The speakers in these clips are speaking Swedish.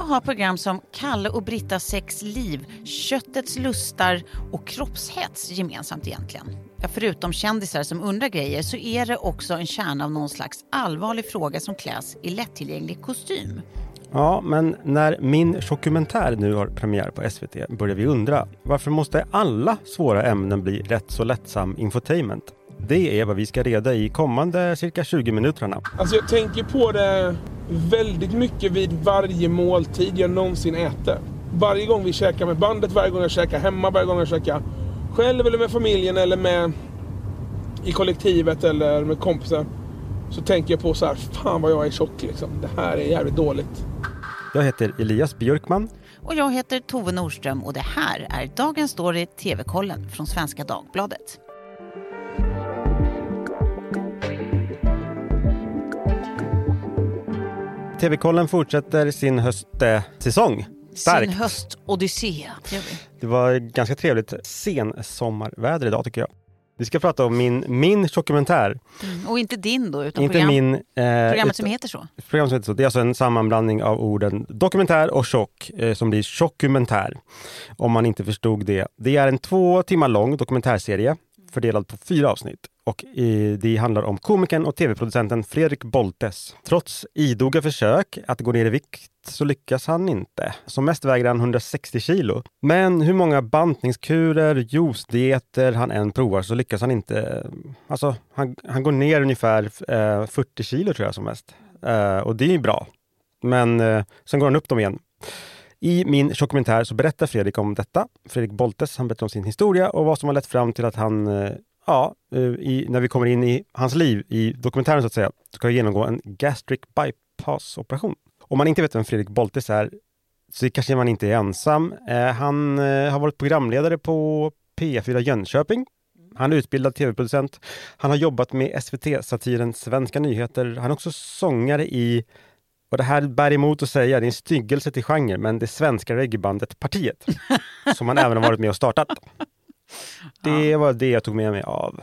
SVT har program som Kalle och Brittas sex liv, Köttets lustar och kroppshets gemensamt egentligen. Ja, förutom kändisar som undrar grejer så är det också en kärna av någon slags allvarlig fråga som kläs i lättillgänglig kostym. Ja, men när min dokumentär nu har premiär på SVT börjar vi undra varför måste alla svåra ämnen bli rätt så lättsam infotainment? Det är vad vi ska reda i kommande cirka 20 minuterna. Alltså jag tänker på det väldigt mycket vid varje måltid jag någonsin äter. Varje gång vi käkar med bandet, varje gång jag käkar hemma, varje gång jag käkar själv eller med familjen eller med i kollektivet eller med kompisar. Så tänker jag på så här, fan vad jag är tjock liksom. Det här är jävligt dåligt. Jag heter Elias Björkman. Och jag heter Tove Norström och det här är Dagens Story TV-kollen från Svenska Dagbladet. TV-kollen fortsätter sin höstsäsong. Starkt. Sin höstodyssé. Det var ganska trevligt sensommarväder idag tycker jag. Vi ska prata om min, min dokumentär. Mm, och inte din då, utan inte program, min, eh, programmet som heter så. Programmet som heter så. Det är alltså en sammanblandning av orden dokumentär och tjock eh, som blir tjockumentär. Om man inte förstod det. Det är en två timmar lång dokumentärserie fördelad på fyra avsnitt. Och det handlar om komikern och tv-producenten Fredrik Boltes. Trots idoga försök att gå ner i vikt så lyckas han inte. Som mest väger han 160 kilo. Men hur många bantningskurer, juicedieter han än provar så lyckas han inte. Alltså, han, han går ner ungefär eh, 40 kilo tror jag som mest. Eh, och det är ju bra. Men eh, sen går han upp dem igen. I min dokumentär så berättar Fredrik om detta. Fredrik Boltes, han berättar om sin historia och vad som har lett fram till att han, eh, ja, eh, i, när vi kommer in i hans liv i dokumentären så att säga, ska genomgå en gastric bypass-operation. Om man inte vet vem Fredrik Boltes är så kanske man inte är ensam. Eh, han har varit programledare på P4 Jönköping. Han är utbildad tv-producent. Han har jobbat med SVT-satiren Svenska nyheter. Han är också sångare i och det här bär emot att säga, det är en styggelse till genre, men det svenska reggaebandet Partiet, som han även har varit med och startat. Det var det jag tog med mig av,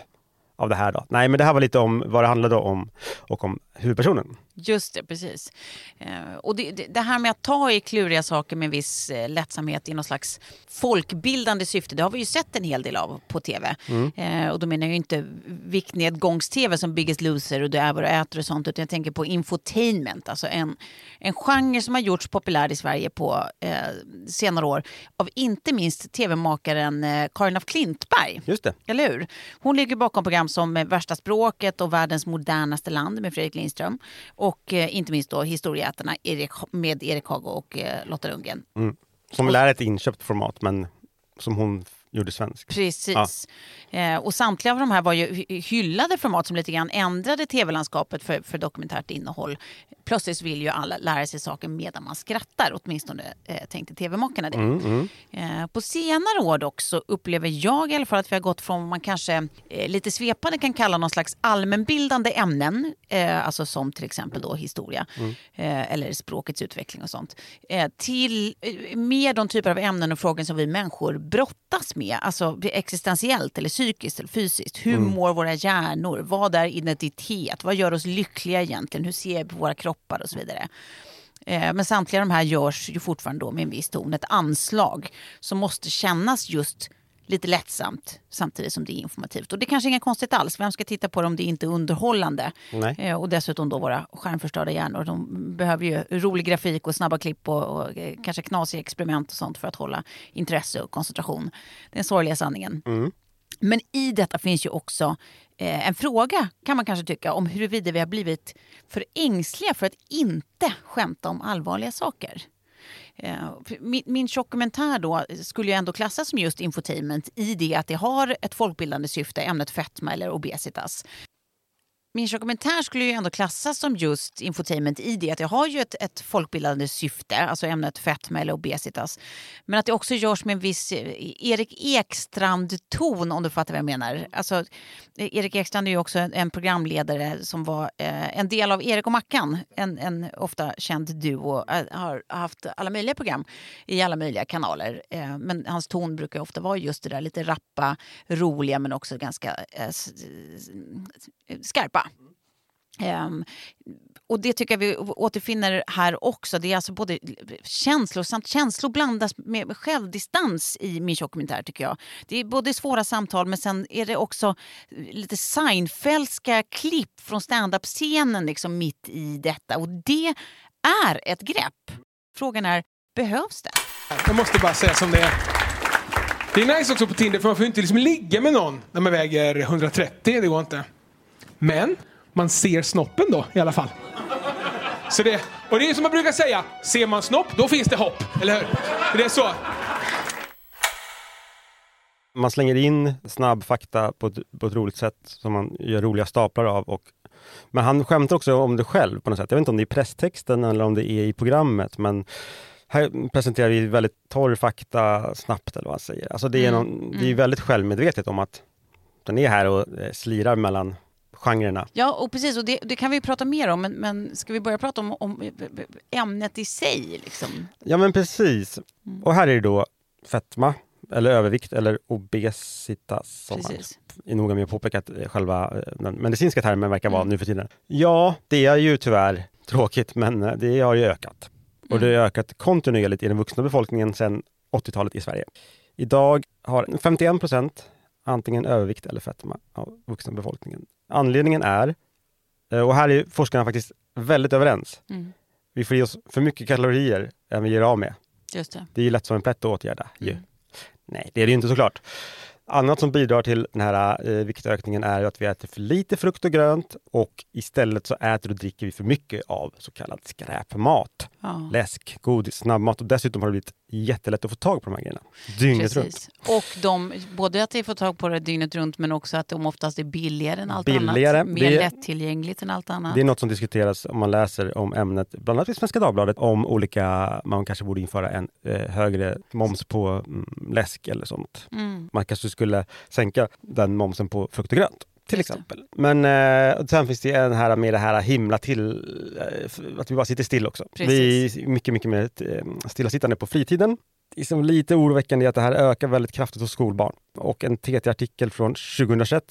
av det här. Då. Nej, men det här var lite om vad det handlade om och om huvudpersonen. Just det, precis. Eh, och det, det, här med att ta i kluriga saker med viss eh, lättsamhet i någon slags folkbildande syfte, det har vi ju sett en hel del av på tv. Mm. Eh, och då menar jag inte viktnedgångs-tv som Biggest Loser och Du är vad du äter och sånt, utan jag tänker på infotainment, alltså en, en genre som har gjorts populär i Sverige på eh, senare år av inte minst tv-makaren eh, Karin af Klintberg. Just det. Eller hur? Hon ligger bakom program som Värsta språket och Världens modernaste land med Fredrik Lindström. Och eh, inte minst då Historieätarna Erik, med Erik Hago och eh, Lotta Lundgren. Mm. Som är ett inköpt format men som hon gjorde svensk. Precis. Ja. Eh, och samtliga av de här var ju hyllade format som lite grann ändrade tv-landskapet för, för dokumentärt innehåll. Plötsligt vill ju alla lära sig saker medan man skrattar, åtminstone eh, tänkte tv-makarna det. Mm, mm. Eh, på senare år dock så upplever jag i alla fall att vi har gått från vad man kanske eh, lite svepande kan kalla någon slags allmänbildande ämnen, eh, alltså som till exempel då historia mm. Eh, eller språkets utveckling och sånt, till mer de typer av ämnen och frågor som vi människor brottas med, alltså existentiellt eller psykiskt eller fysiskt. Hur mm. mår våra hjärnor? Vad är identitet? Vad gör oss lyckliga egentligen? Hur ser vi på våra kroppar och så vidare? Eh, men samtliga de här görs ju fortfarande då med en viss ton, ett anslag som måste kännas just lite lättsamt samtidigt som det är informativt. Och det är kanske inget konstigt alls. Vem ska titta på det om det inte är underhållande? Eh, och dessutom då våra skärmförstörda hjärnor. De behöver ju rolig grafik och snabba klipp och, och eh, kanske knasiga experiment och sånt för att hålla intresse och koncentration. Den sorgliga sanningen. Mm. Men i detta finns ju också eh, en fråga, kan man kanske tycka, om huruvida vi har blivit för ängsliga för att inte skämta om allvarliga saker. Eh, min, min dokumentär då skulle ju ändå klassas som just infotainment i det att det har ett folkbildande syfte, ämnet fetma eller obesitas min dokumentär skulle ju ändå klassas som just infotainment i det att jag har ju ett, ett folkbildande syfte, alltså ämnet fetma eller obesitas. Men att det också görs med en viss eh, Erik Ekstrand-ton om du fattar vad jag menar. Alltså, eh, Erik Ekstrand är ju också en, en programledare som var eh, en del av Erik och Mackan, en, en ofta känd duo, eh, har haft alla möjliga program i alla möjliga kanaler. Eh, men hans ton brukar ofta vara just det där lite rappa, roliga men också ganska eh, skarpa. Um, och det tycker jag vi återfinner här också. Det är alltså både känslosamt, känslor blandas med självdistans i min dokumentär tycker jag. Det är både svåra samtal men sen är det också lite Seinfeldska klipp från standup-scenen liksom mitt i detta. Och det är ett grepp. Frågan är, behövs det? Jag måste bara säga som det är. Det är nice också på Tinder för man får inte liksom ligga med någon när man väger 130. Det går inte. Men man ser snoppen då i alla fall. Så det, och det är som man brukar säga, ser man snopp, då finns det hopp. Eller hur? Det är så. Man slänger in snabb fakta på ett, på ett roligt sätt som man gör roliga staplar av. Och, men han skämtar också om det själv på något sätt. Jag vet inte om det är i presstexten eller om det är i programmet. Men här presenterar vi väldigt torr fakta snabbt eller vad han säger. Alltså det är, Mm, någon, det är väldigt självmedvetet om att den är här och eh, slirar mellan genrerna. Ja, och precis. Och det, det kan vi prata mer om. Men, men ska vi börja prata om, om ämnet i sig? Liksom? Ja men precis. Mm. Och här är det då fetma, eller övervikt eller obesitas som Precis. är noga med att påpeka att eh, själva eh, den medicinska termen verkar vara Mm. nu för tiden. Ja, det är ju tyvärr tråkigt men eh, det har ju ökat. Och det har Mm. ökat kontinuerligt i den vuxna befolkningen sedan 80-talet i Sverige. Idag har 51 procent antingen övervikt eller fetma av vuxna befolkningen. Anledningen är, eh, och här är forskarna faktiskt väldigt överens, Mm. vi får i oss för mycket kalorier än vi ger av med. Just det. Det är ju lätt som en plätt att åtgärda. Mm. Nej, det är det ju inte såklart. Annat som bidrar till den här eh, viktökningen är att vi äter för lite frukt och grönt och istället så äter och dricker vi för mycket av så kallad skräpmat. Ja. Läsk, godis, snabbmat och dessutom har det blivit jättelätt att få tag på de här grejerna. Dygnet runt. Precis. Och de, både att de får tag på det dygnet runt men också att de oftast är billigare än allt Billigare. annat. Mer Det- lättillgängligt än allt annat. Det är något som diskuteras om man läser om ämnet, bland annat i Svenska Dagbladet, om olika, man kanske borde införa en eh, högre moms på mm, läsk eller sånt. Mm. Man kanske skulle sänka den momsen på frukt och grönt. Till Just det. exempel. Men eh, sen finns det en här med det här himla till, eh, att vi bara sitter still också. Precis. Vi är mycket, mycket mer eh, stillasittande på fritiden. Det som är lite oroväckande är att det här ökar väldigt kraftigt hos skolbarn. Och en TT-artikel från 2021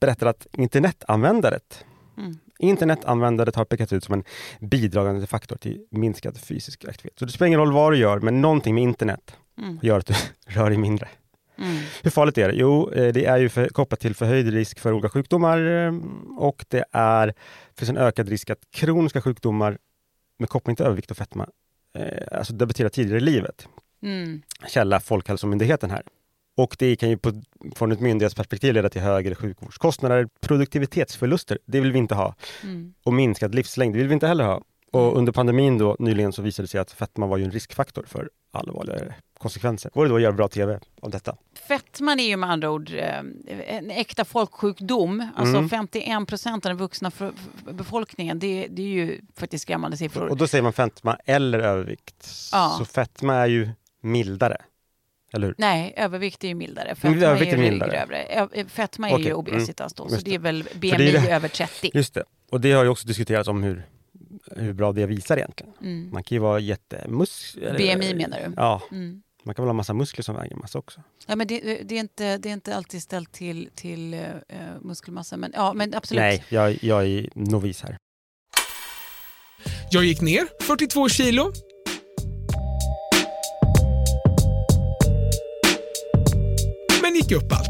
berättar att internetanvändandet Mm. Internetanvändandet har pekats ut som en bidragande faktor till minskad fysisk aktivitet. Så det spelar ingen roll vad du gör, men någonting med internet Mm. gör att du rör dig mindre. Mm. Hur farligt är det? Jo, eh, det är ju för, kopplat till förhöjd risk för olika sjukdomar eh, och det är finns en ökad risk att kroniska sjukdomar med koppling till övervikt och fetma eh, alltså debuterar tidigare i livet. Mm. Källa Folkhälsomyndigheten här. Och det kan ju på, från ett myndighetsperspektiv leda till högre sjukvårdskostnader, produktivitetsförluster, det vill vi inte ha, Mm. och minskad livslängd, det vill vi inte heller ha. Och under pandemin då nyligen så visade det sig att fetma var ju en riskfaktor för allvarligare konsekvenser. Går det då att göra bra TV av detta? Fettman är ju med andra ord eh, en äkta folksjukdom. Alltså Mm. 51 procent av den vuxna befolkningen. Det, det är ju faktiskt skrämmande siffror. Och då säger man fetma eller övervikt. Ja. Så fetma är ju mildare. Eller hur? Nej, övervikt är ju mildare. Fetma övervikt är ju mildare. grövre. Fetma är Okej, ju mm. obesitas då, så Just det är väl det BMI är det- över 30. Just det. Och det har ju också diskuterats om hur, hur bra det visar egentligen. Mm. Man kan ju vara jättemus... BMI menar du? Ja, Mm. man kan väl ha massa muskler som väger massa också. Ja, men det, det, är inte, det är inte alltid ställt till, till eh, muskelmassa, men, ja, men absolut. Nej, jag, jag är novis här. Jag gick ner 42 kilo. Men gick upp allt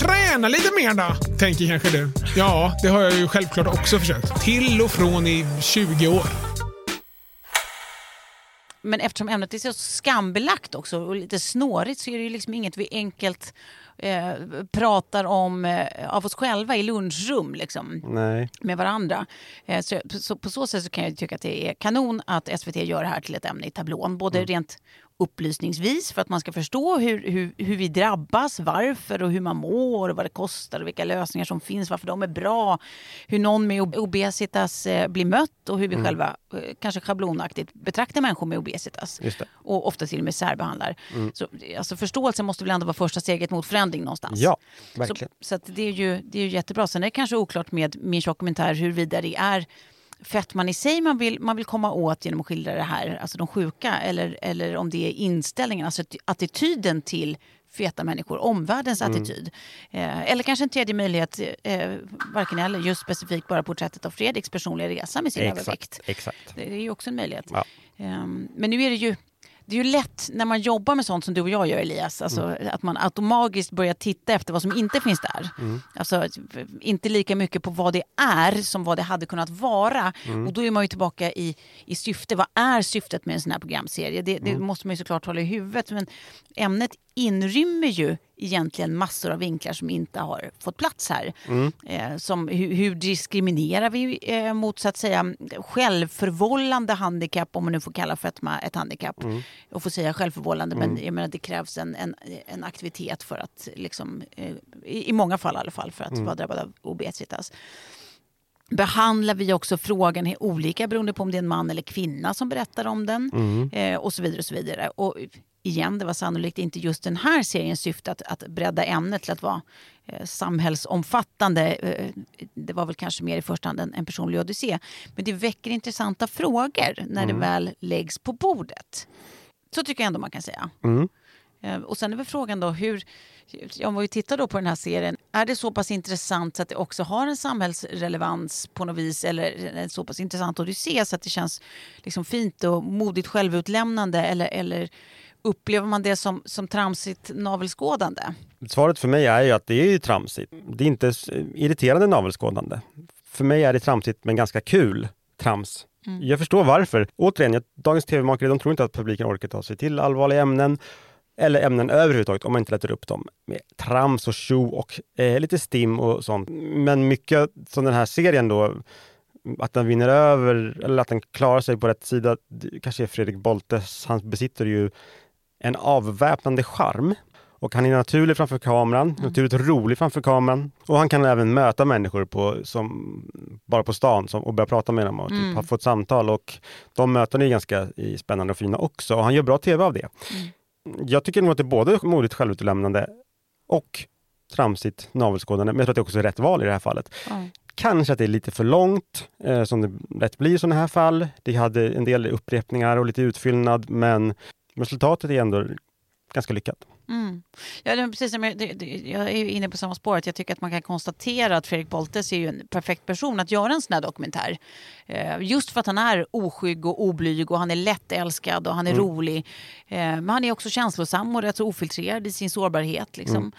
tränar lite mer då? Tänker kanske du. Ja, det har jag ju självklart också försökt. Till och från i 20 år. Men eftersom ämnet är så skambelagt också och lite snårigt så är det ju liksom inget vi enkelt eh, pratar om eh, av oss själva i lunchrum. Liksom. Nej. med varandra. Eh, Så, så på så sätt så kan jag tycka att det är kanon att SVT gör det här till ett ämne i tablån. Både rent upplysningsvis för att man ska förstå hur, hur, hur vi drabbas, varför och hur man mår och vad det kostar och vilka lösningar som finns, varför de är bra. Hur någon med ob- obesitas eh, blir mött och hur vi själva eh, kanske schablonaktigt betraktar människor med obesitas. Och ofta till och med särbehandlar. Så, alltså, förståelse måste väl ändå vara första steget mot förändring någonstans. Ja, Så, verkligen. så att det, är ju, det är ju jättebra. Sen är det kanske oklart med min dokumentär huruvida det är fettman i sig man vill, man vill komma åt genom att skildra det här, alltså de sjuka, eller, eller om det är inställningen, alltså att- attityden till feta människor, omvärldens Mm. attityd. Eh, eller kanske en tredje möjlighet, eh, varken eller, just specifikt bara porträttet av Fredriks personliga resa med sin övervikt. Exakt, exakt. Det är ju också en möjlighet. Ja. Ehm, Men nu är det ju det är ju lätt när man jobbar med sånt som du och jag gör Elias, alltså Mm. att man automatiskt börjar titta efter vad som inte finns där. Mm. Alltså inte lika mycket på vad det är som vad det hade kunnat vara. Mm. Och då är man ju tillbaka i, i syfte. Vad är syftet med en sån här programserie? Det, Mm. det måste man ju såklart hålla i huvudet. Men ämnet inrymmer ju egentligen massor av vinklar som inte har fått plats här. Mm. Eh, som hur, hur diskriminerar vi eh, mot så att säga självförvållande handikapp, om man nu får kalla fetma ett handikapp. Mm. Och få säga självförvållande, men jag menar, det krävs en, en, en aktivitet för att, liksom, eh, i, i många fall i alla fall, för att vara drabbad av obesitas. Behandlar vi också frågan olika beroende på om det är en man eller kvinna som berättar om den? Eh, och så vidare. och så vidare. Och igen, det var sannolikt inte just den här seriens syfte att, att bredda ämnet till att vara eh, samhällsomfattande. Eh, det var väl kanske mer i första hand en, en personlig odyssé. Men det väcker intressanta frågor när det väl läggs på bordet. Så tycker jag ändå man kan säga. Mm. Eh, Och sen är väl frågan då hur, om vi tittar då på den här serien, är det så pass intressant så att det också har en samhällsrelevans på något vis eller en så pass intressant odyssé så att det känns liksom fint och modigt självutlämnande eller, eller upplever man det som, som tramsigt navelskådande? Svaret för mig är ju att det är ju tramsigt. Det är inte irriterande navelskådande. För mig är det tramsigt men ganska kul trams. Jag förstår varför. Återigen, jag, dagens tv-makare de tror inte att publiken orkar ta sig till allvarliga ämnen eller ämnen överhuvudtaget om man inte lättar upp dem med trams och tjo och eh, lite stim och sånt. Men mycket som den här serien då, att den vinner över eller att den klarar sig på rätt sida, kanske är Fredrik Boltes. Han besitter ju en avväpnande charm. Och han är naturlig framför kameran, naturligt rolig framför kameran. Och han kan även möta människor på, som, bara på stan som, och börja prata med dem och typ, ha fått samtal. Och de mötena är ganska spännande och fina också. Och han gör bra tv av det. Jag tycker nog att det är både modigt självutlämnande och tramsigt navelskådande. Men jag tror att det också är rätt val i det här fallet. Ja. Kanske att det är lite för långt, eh, som det lätt blir i sådana här fall. Det hade en del upprepningar och lite utfyllnad, men resultatet är ändå ganska lyckat. Mm. Ja, det precis jag, jag är inne på samma spår. Att jag tycker att man kan konstatera att Fredrik Boltes är ju en perfekt person att göra en sån här dokumentär. Eh, just för att han är oskygg och oblyg och han är lättälskad och han är rolig. Eh, men han är också känslosam och rätt så ofiltrerad i sin sårbarhet. Liksom. Eh,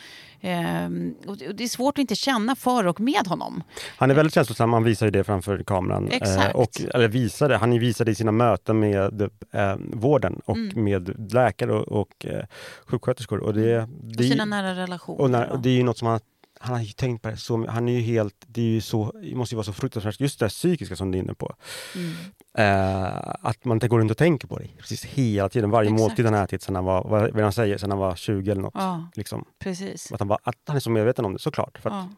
och det och det är svårt att inte känna för och med honom. Han är väldigt känslosam, han visar ju det framför kameran. Eh, Exakt. och, eller visade, han visade i sina möten med eh, vården och Mm. med läkare och, och eh, sjuksköterskor. Och det, Och det, sina nära relationer. och när, och- och det är ju något som han han har ju tänkt på det så Han är ju helt, det är ju så, det måste ju vara så fruktansvärt, just det där psykiska som du är inne på. Mm. Eh, att man inte går runt och tänker på det precis hela tiden, varje Exakt. måltid han ätit sen han var, vad vad han säger, sen han var 20 eller något. Ja, Liksom. precis. Att, han var, att han är så medveten om det, såklart. För att, Ja.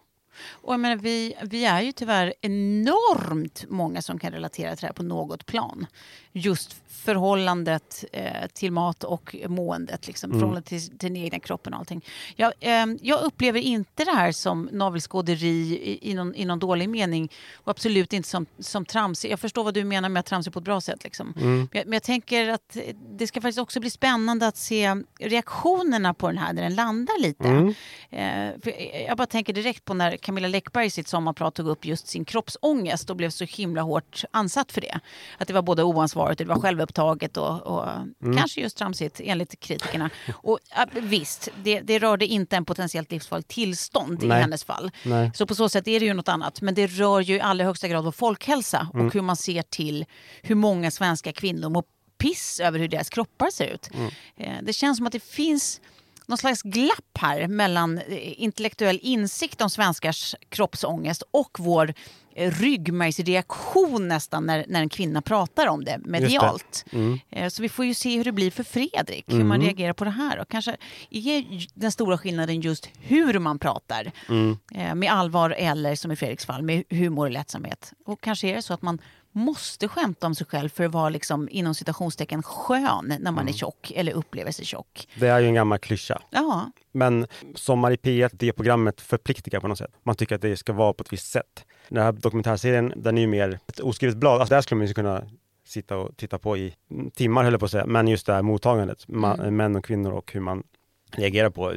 Och jag menar, vi, vi är ju tyvärr enormt många som kan relatera till det här på något plan. Just förhållandet eh, till mat och måendet, liksom, Mm. förhållandet till, till den egna kroppen och allting. Jag, eh, jag upplever inte det här som navelskåderi i, i, någon, i någon dålig mening och absolut inte som, som trams. Jag förstår vad du menar med att tramsa på ett bra sätt. Liksom. mm, Men, jag, men jag tänker att det ska faktiskt också bli spännande att se reaktionerna på den här när den landar lite. mm, Eh, jag bara tänker direkt på när Camilla Läckberg i sitt sommarprat tog upp just sin kroppsångest och blev så himla hårt ansatt för det. Att det var både oansvarigt och det var självupptaget och, och kanske just tramsigt enligt kritikerna. Och visst, det, det rörde inte en potentiellt livsfarligt tillstånd i Nej. hennes fall. nej. Så på så sätt är det ju något annat. Men det rör ju i allra högsta grad vår folkhälsa och hur man ser till hur många svenska kvinnor mår piss över hur deras kroppar ser ut. Eh, Det känns som att det finns någon slags glapp här mellan eh, intellektuell insikt om svenskars kroppsångest och vår eh, ryggmärgsreaktion nästan när, när en kvinna pratar om det medialt. Mm. Eh, Så vi får ju se hur det blir för Fredrik, hur man reagerar på det här. Och kanske är den stora skillnaden just hur man pratar. Mm. Med allvar eller som i Fredriks fall med humor och lättsamhet. Och kanske är det så att man måste skämta om sig själv för att vara liksom, inom citationstecken skön när man är tjock eller upplever sig tjock. Det är ju en gammal klyscha. Ja, Men Sommar i P1, det programmet förpliktigar på något sätt. Man tycker att det ska vara på ett visst sätt. Den här dokumentärserien, den är ju mer ett oskrivet blad. Alltså där skulle man ju kunna sitta och titta på i timmar höll jag på att säga. Men just det här mottagandet, ma- män och kvinnor och hur man reagerar på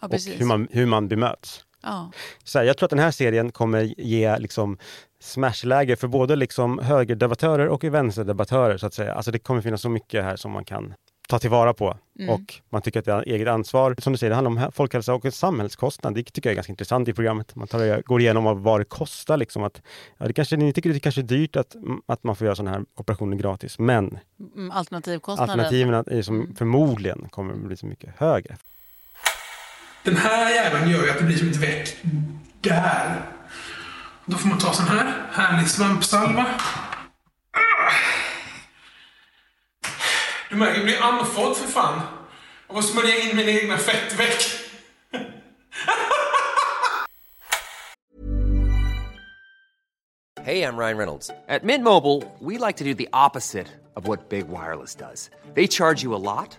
Ja, och hur man, hur man bemöts. Ja. Så här, jag tror att den här serien kommer ge liksom smashläge för både liksom högerdebattörer och vänsterdebattörer så att säga. Alltså det kommer finnas så mycket här som man kan ta tillvara på Mm. och man tycker att det är eget ansvar. Som du säger, det handlar om hä- folkhälsa och samhällskostnad. Det tycker jag är ganska intressant i programmet. Man tar, går igenom vad- det kostar. Liksom att, ja, det kanske, ni tycker det kanske är dyrt att, att man får göra sådana här operationer gratis, men Mm, Alternativkostnaden. alternativen är som Mm. förmodligen kommer bli så mycket högre. Den här jäveln gör ju att det blir som ett veck där. Då får man ta sån här härlig svampsalva. Du märker, jag blir andfådd för fan. Av att smörja in mina egna fettveck. Hey, I'm Ryan Reynolds. At Mint Mobile, we like to do the opposite of what Big Wireless does. They charge you a lot,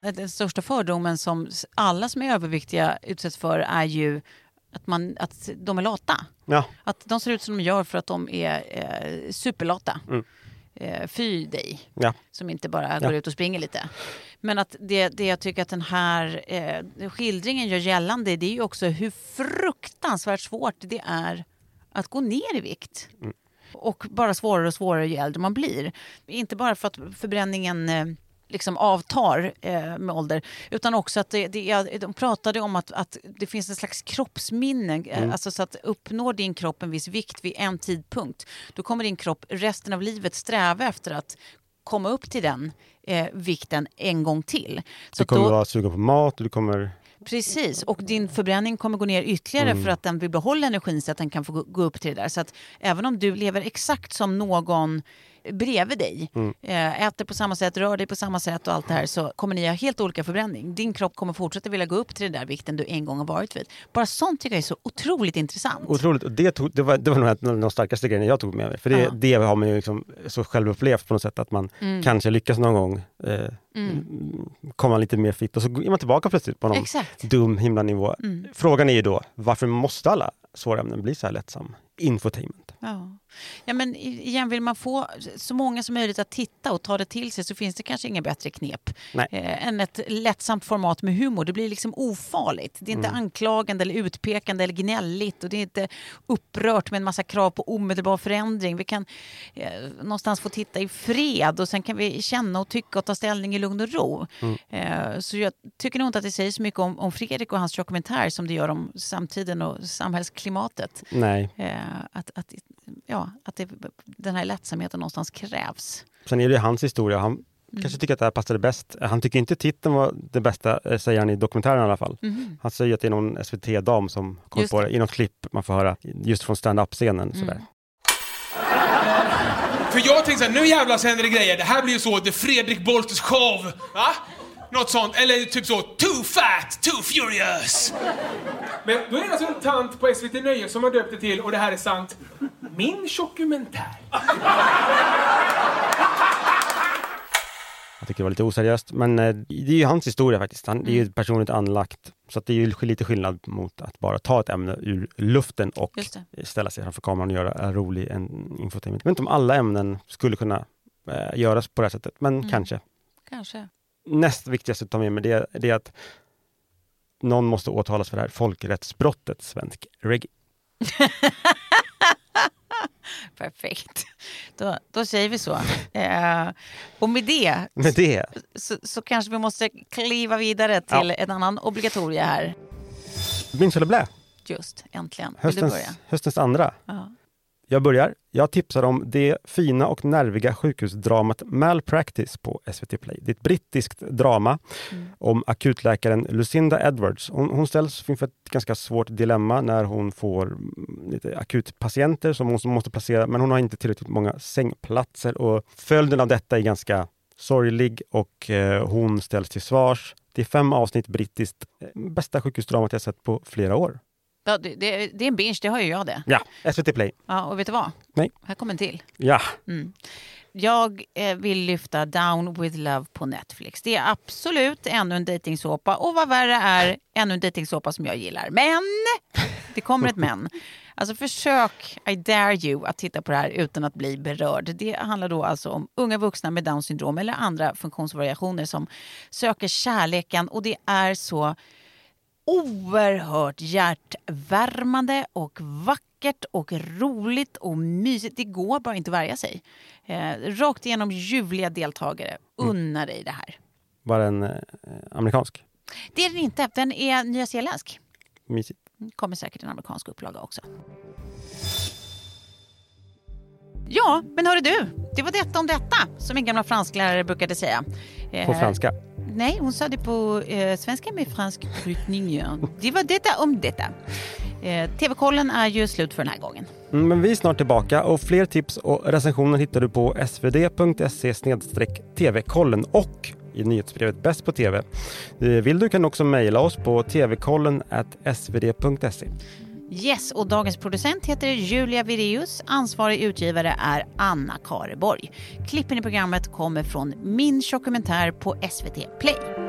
Den största fördomen som alla som är överviktiga utsätts för är ju att, man, att de är lata. Ja, Att de ser ut som de gör för att de är eh, superlata. Mm. Eh, fy dig, ja. som inte bara Ja. går ut och springer lite. Men att det, det jag tycker att den här eh, skildringen gör gällande det är ju också hur fruktansvärt svårt det är att gå ner i vikt. Mm. Och bara svårare och svårare ju äldre man blir. Inte bara för att förbränningen eh, liksom avtar eh, med ålder utan också att det, det, de pratade om att, att det finns en slags kroppsminne. eh, Alltså så att uppnår din kropp en viss vikt vid en tidpunkt då kommer din kropp resten av livet sträva efter att komma upp till den eh, vikten en gång till. Så Du att kommer då, vara sugen på mat och du kommer... Precis, och din förbränning kommer gå ner ytterligare Mm. för att den vill behålla energin så att den kan få gå- gå upp till det där. Så att även om du lever exakt som någon bredvid dig, Mm. eh, äter på samma sätt, rör dig på samma sätt och allt det här så kommer ni ha helt olika förbränning. Din kropp kommer fortsätta vilja gå upp till den där vikten du en gång har varit vid. Bara sånt tycker jag är så otroligt intressant. Otroligt. Och det, tog, det, var, det var nog en av de starkaste grejerna jag tog med mig. För det, Ja. det har man ju liksom så självupplevt på något sätt att man Mm. kanske lyckas någon gång eh, komma lite mer fit och så är man tillbaka plötsligt på någon Exakt. dum himlanivå. Mm. Frågan är ju då, varför måste alla svåra ämnen bli så här lättsam? Infotainment. Ja. Ja, men igen, vill man få så många som möjligt att titta och ta det till sig så finns det kanske inga bättre knep Nej. eh, än ett lättsamt format med humor. Det blir liksom ofarligt. Det är inte Mm. anklagande eller utpekande eller gnälligt och det är inte upprört med en massa krav på omedelbar förändring. Vi kan eh, någonstans få titta i fred och sen kan vi känna och tycka och ta ställning i lugn och ro. Mm. Eh, så jag tycker nog inte att det säger så mycket om, om Fredrik och hans dokumentär som det gör om samtiden och samhällsklimatet. Nej. Eh, att, att, ja, att det, den här lättsamheten någonstans krävs. Sen är det hans historia. Han Mm. kanske tycker att det här passade bäst. Han tycker inte titeln var det bästa, eh, säger han i dokumentären i alla fall. Mhm. Han säger att det är någon SVT-dam som kom Just på det. det i något klipp man får höra just från stand-up-scenen. Mm. Sådär. För jag tänkte såhär, nu jävlar så händer det grejer. Det här blir ju så, det Fredrik Bolters show. Va? Något sånt. Eller typ så, too fat, too furious. Men då är det alltså en tant på SVT Nöje som har döpt det till, och det här är sant, min dokumentär. Jag tycker det var lite oseriöst, men eh, det är ju hans historia faktiskt. Han, Det är Mm. ju personligt anlagt. Så att det är ju lite skillnad mot att bara ta ett ämne ur luften och ställa sig framför kameran och göra en rolig en infotainment. Jag vet inte om alla ämnen skulle kunna eh, göras på det här sättet, men Mm. kanske. Kanske. Näst viktigaste att ta med mig det, det är att någon måste åtalas för det här folkrättsbrottet svensk reggae. Perfekt. Då, då säger vi så. Eh, och med det Med det, så, så kanske vi måste kliva vidare till Ja. en annan obligatorie här. minns blä? Just, äntligen. Höstens, börja? höstens andra. Ja. Jag börjar. Jag tipsar om det fina och nerviga sjukhusdramat Malpractice på SVT Play. Det är ett brittiskt drama om akutläkaren Lucinda Edwards. Hon, hon ställs inför ett ganska svårt dilemma när hon får mm, lite akutpatienter som hon måste placera, men hon har inte tillräckligt många sängplatser och följden av detta är ganska sorglig och eh, hon ställs till svars. Det är fem avsnitt brittiskt. Eh, Bästa sjukhusdramat jag sett på flera år. Ja, det, det, det är en binge, det har ju jag det. Ja, SVT Play. Ja, och vet du vad? Nej. Här kommer en till. Ja, Jag eh, vill lyfta Down with Love på Netflix. Det är absolut ännu en dejtingsåpa och vad värre är, ännu en dejtingsåpa som jag gillar. Men! Det kommer ett men. Alltså försök, I dare you, att titta på det här utan att bli berörd. Det handlar då alltså om unga vuxna med Downs syndrom eller andra funktionsvariationer som söker kärleken och det är så oerhört hjärtvärmande och vackert och roligt och mysigt. Det går bara inte att värja sig. Eh, rakt igenom ljuvliga deltagare. Unna dig det här. var den eh, amerikansk? Det är den inte. Den är nyzeeländsk. Mysigt. kommer säkert en amerikansk upplaga också. Ja, men hörru du. Det var detta om detta, som min gamla fransklärare brukade säga. Eh, På franska. Nej, hon sa det på eh, svenska med fransk brytning. Det var detta om detta. Eh, TV-kollen är ju slut för den här gången. Mm, men vi är snart tillbaka och fler tips och recensioner hittar du på svd.se tv-kollen och i nyhetsbrevet Bäst på TV. Eh, vill du kan du också mejla oss på tvkollen svd.se. Yes, och dagens producent heter Julia Vireus. Ansvarig utgivare är Anna Kareborg. Klippen i programmet kommer från Min dokumentär på SVT Play.